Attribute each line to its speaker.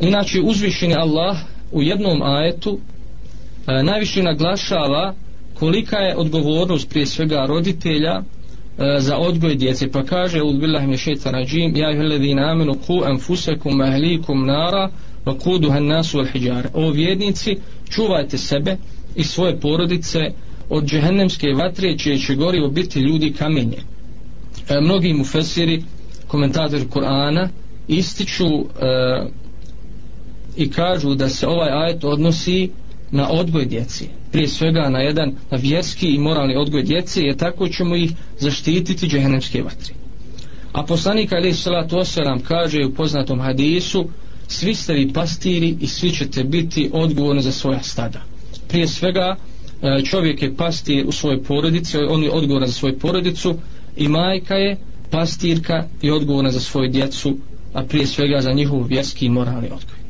Speaker 1: inače uzvišeni Allah u jednom ajetu e, najviše naglašava kolika je odgovornost prije svega roditelja e, za odgoj djece. Pa kaže u billahi min shaitan rajim ja ayyuhalladhina amanu qu anfusakum wa ahlikum nara wa quduha an-nas wal hijara. O vjernici čuvajte sebe i svoje porodice od džehennemske vatre čije će gorivo biti ljudi kamenje. E, mnogi mufesiri komentatori Kur'ana ističu e, i kažu da se ovaj ajet odnosi na odgoj djeci prije svega na jedan na vjerski i moralni odgoj djece jer tako ćemo ih zaštititi džehennemske vatre. A poslanik alaih salatu osalam kaže u poznatom hadisu svi ste vi pastiri i svi ćete biti odgovorni za svoja stada. Prije svega e, čovjek je pastir u svojoj porodici on je odgovoran za svoju porodicu i majka je pastirka i odgovorna za svoju djecu a prije svega za njihov vjerski i moralni odgoj.